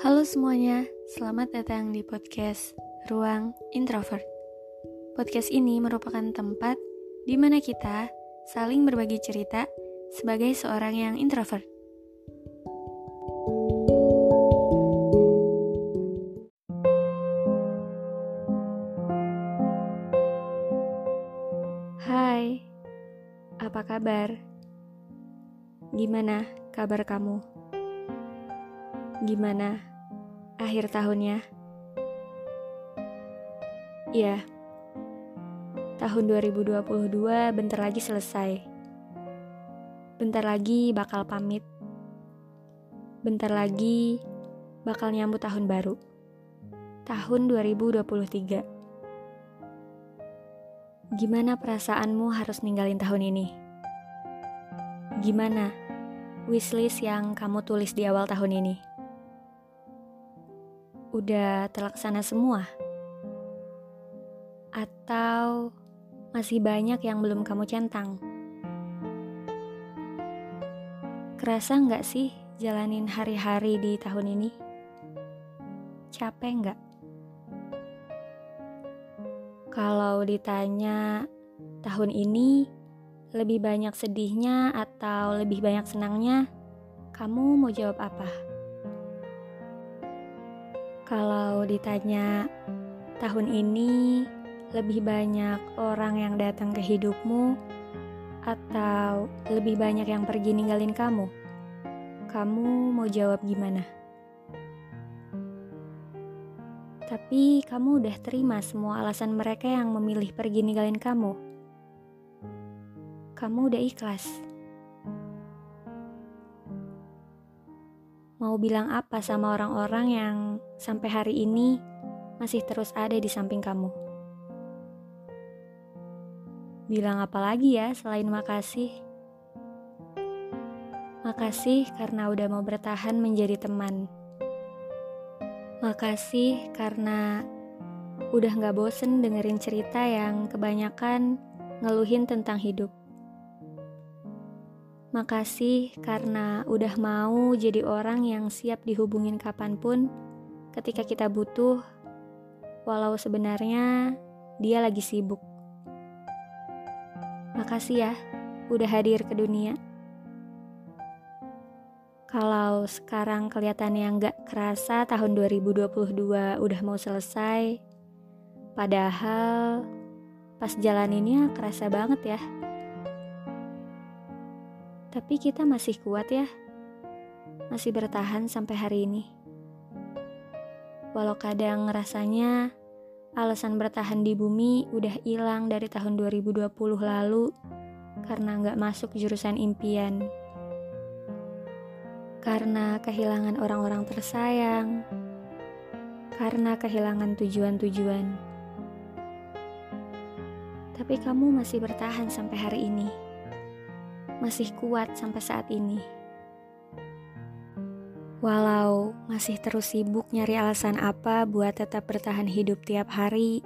Halo semuanya, selamat datang di podcast Ruang Introvert. Podcast ini merupakan tempat di mana kita saling berbagi cerita sebagai seorang yang introvert. Hai, apa kabar? Gimana kabar kamu? Gimana akhir tahunnya? Iya, tahun 2022 bentar lagi selesai. Bentar lagi bakal pamit. Bentar lagi bakal nyambut tahun baru. Tahun 2023. Gimana perasaanmu harus ninggalin tahun ini? Gimana wishlist yang kamu tulis di awal tahun ini? Udah terlaksana semua? Atau masih banyak yang belum kamu centang? Kerasa nggak sih jalanin hari-hari di tahun ini? Capek nggak? Kalau ditanya tahun ini lebih banyak sedihnya atau lebih banyak senangnya, kamu mau jawab apa? Kalau ditanya tahun ini lebih banyak orang yang datang ke hidupmu atau lebih banyak yang pergi ninggalin kamu, kamu mau jawab gimana? Tapi kamu udah terima semua alasan mereka yang memilih pergi ninggalin kamu. Kamu udah ikhlas. Mau bilang apa sama orang-orang yang sampai hari ini masih terus ada di samping kamu? Bilang apa lagi ya selain makasih? Makasih karena udah mau bertahan menjadi teman. Makasih karena udah gak bosen dengerin cerita yang kebanyakan ngeluhin tentang hidup. Makasih karena udah mau jadi orang yang siap dihubungin kapan pun ketika kita butuh, walau sebenarnya dia lagi sibuk. Makasih ya, udah hadir ke dunia. Kalau sekarang kelihatannya nggak kerasa tahun 2022 udah mau selesai, padahal pas jalaninnya kerasa banget ya. Tapi kita masih kuat ya, masih bertahan sampai hari ini. Walau kadang rasanya alasan bertahan di bumi udah hilang dari tahun 2020 lalu karena nggak masuk jurusan impian karena kehilangan orang-orang tersayang, karena kehilangan tujuan-tujuan. Tapi kamu masih bertahan sampai hari ini, masih kuat sampai saat ini. Walau masih terus sibuk nyari alasan apa buat tetap bertahan hidup tiap hari,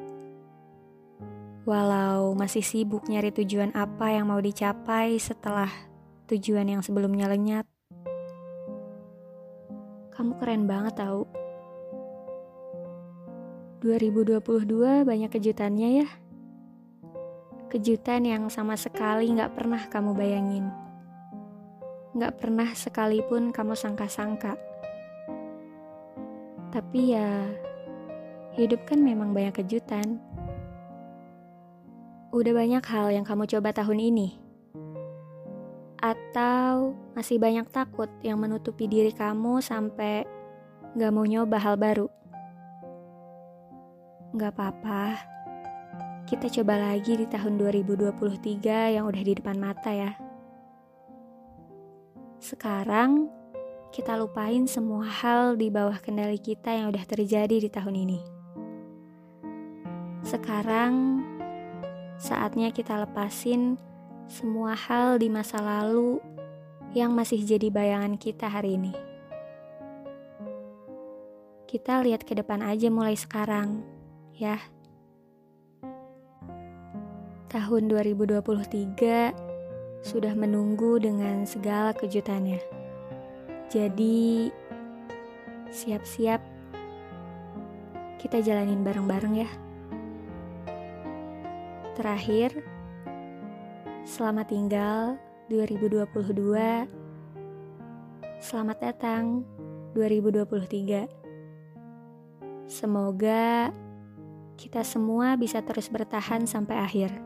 walau masih sibuk nyari tujuan apa yang mau dicapai setelah tujuan yang sebelumnya lenyap, kamu keren banget tau. 2022 banyak kejutannya ya. Kejutan yang sama sekali gak pernah kamu bayangin. Gak pernah sekalipun kamu sangka-sangka. Tapi ya, hidup kan memang banyak kejutan. Udah banyak hal yang kamu coba tahun ini. Atau masih banyak takut yang menutupi diri kamu sampai gak mau nyoba hal baru. Gak apa-apa. Kita coba lagi di tahun 2023 yang udah di depan mata ya. Sekarang, kita lupain semua hal di bawah kendali kita yang udah terjadi di tahun ini. Sekarang, saatnya kita lepasin semua hal di masa lalu yang masih jadi bayangan kita hari ini. Kita lihat ke depan aja mulai sekarang, ya. Tahun 2023 sudah menunggu dengan segala kejutannya. Jadi, siap-siap kita jalanin bareng-bareng ya. Terakhir, selamat tinggal 2022. Selamat datang 2023. Semoga kita semua bisa terus bertahan sampai akhir.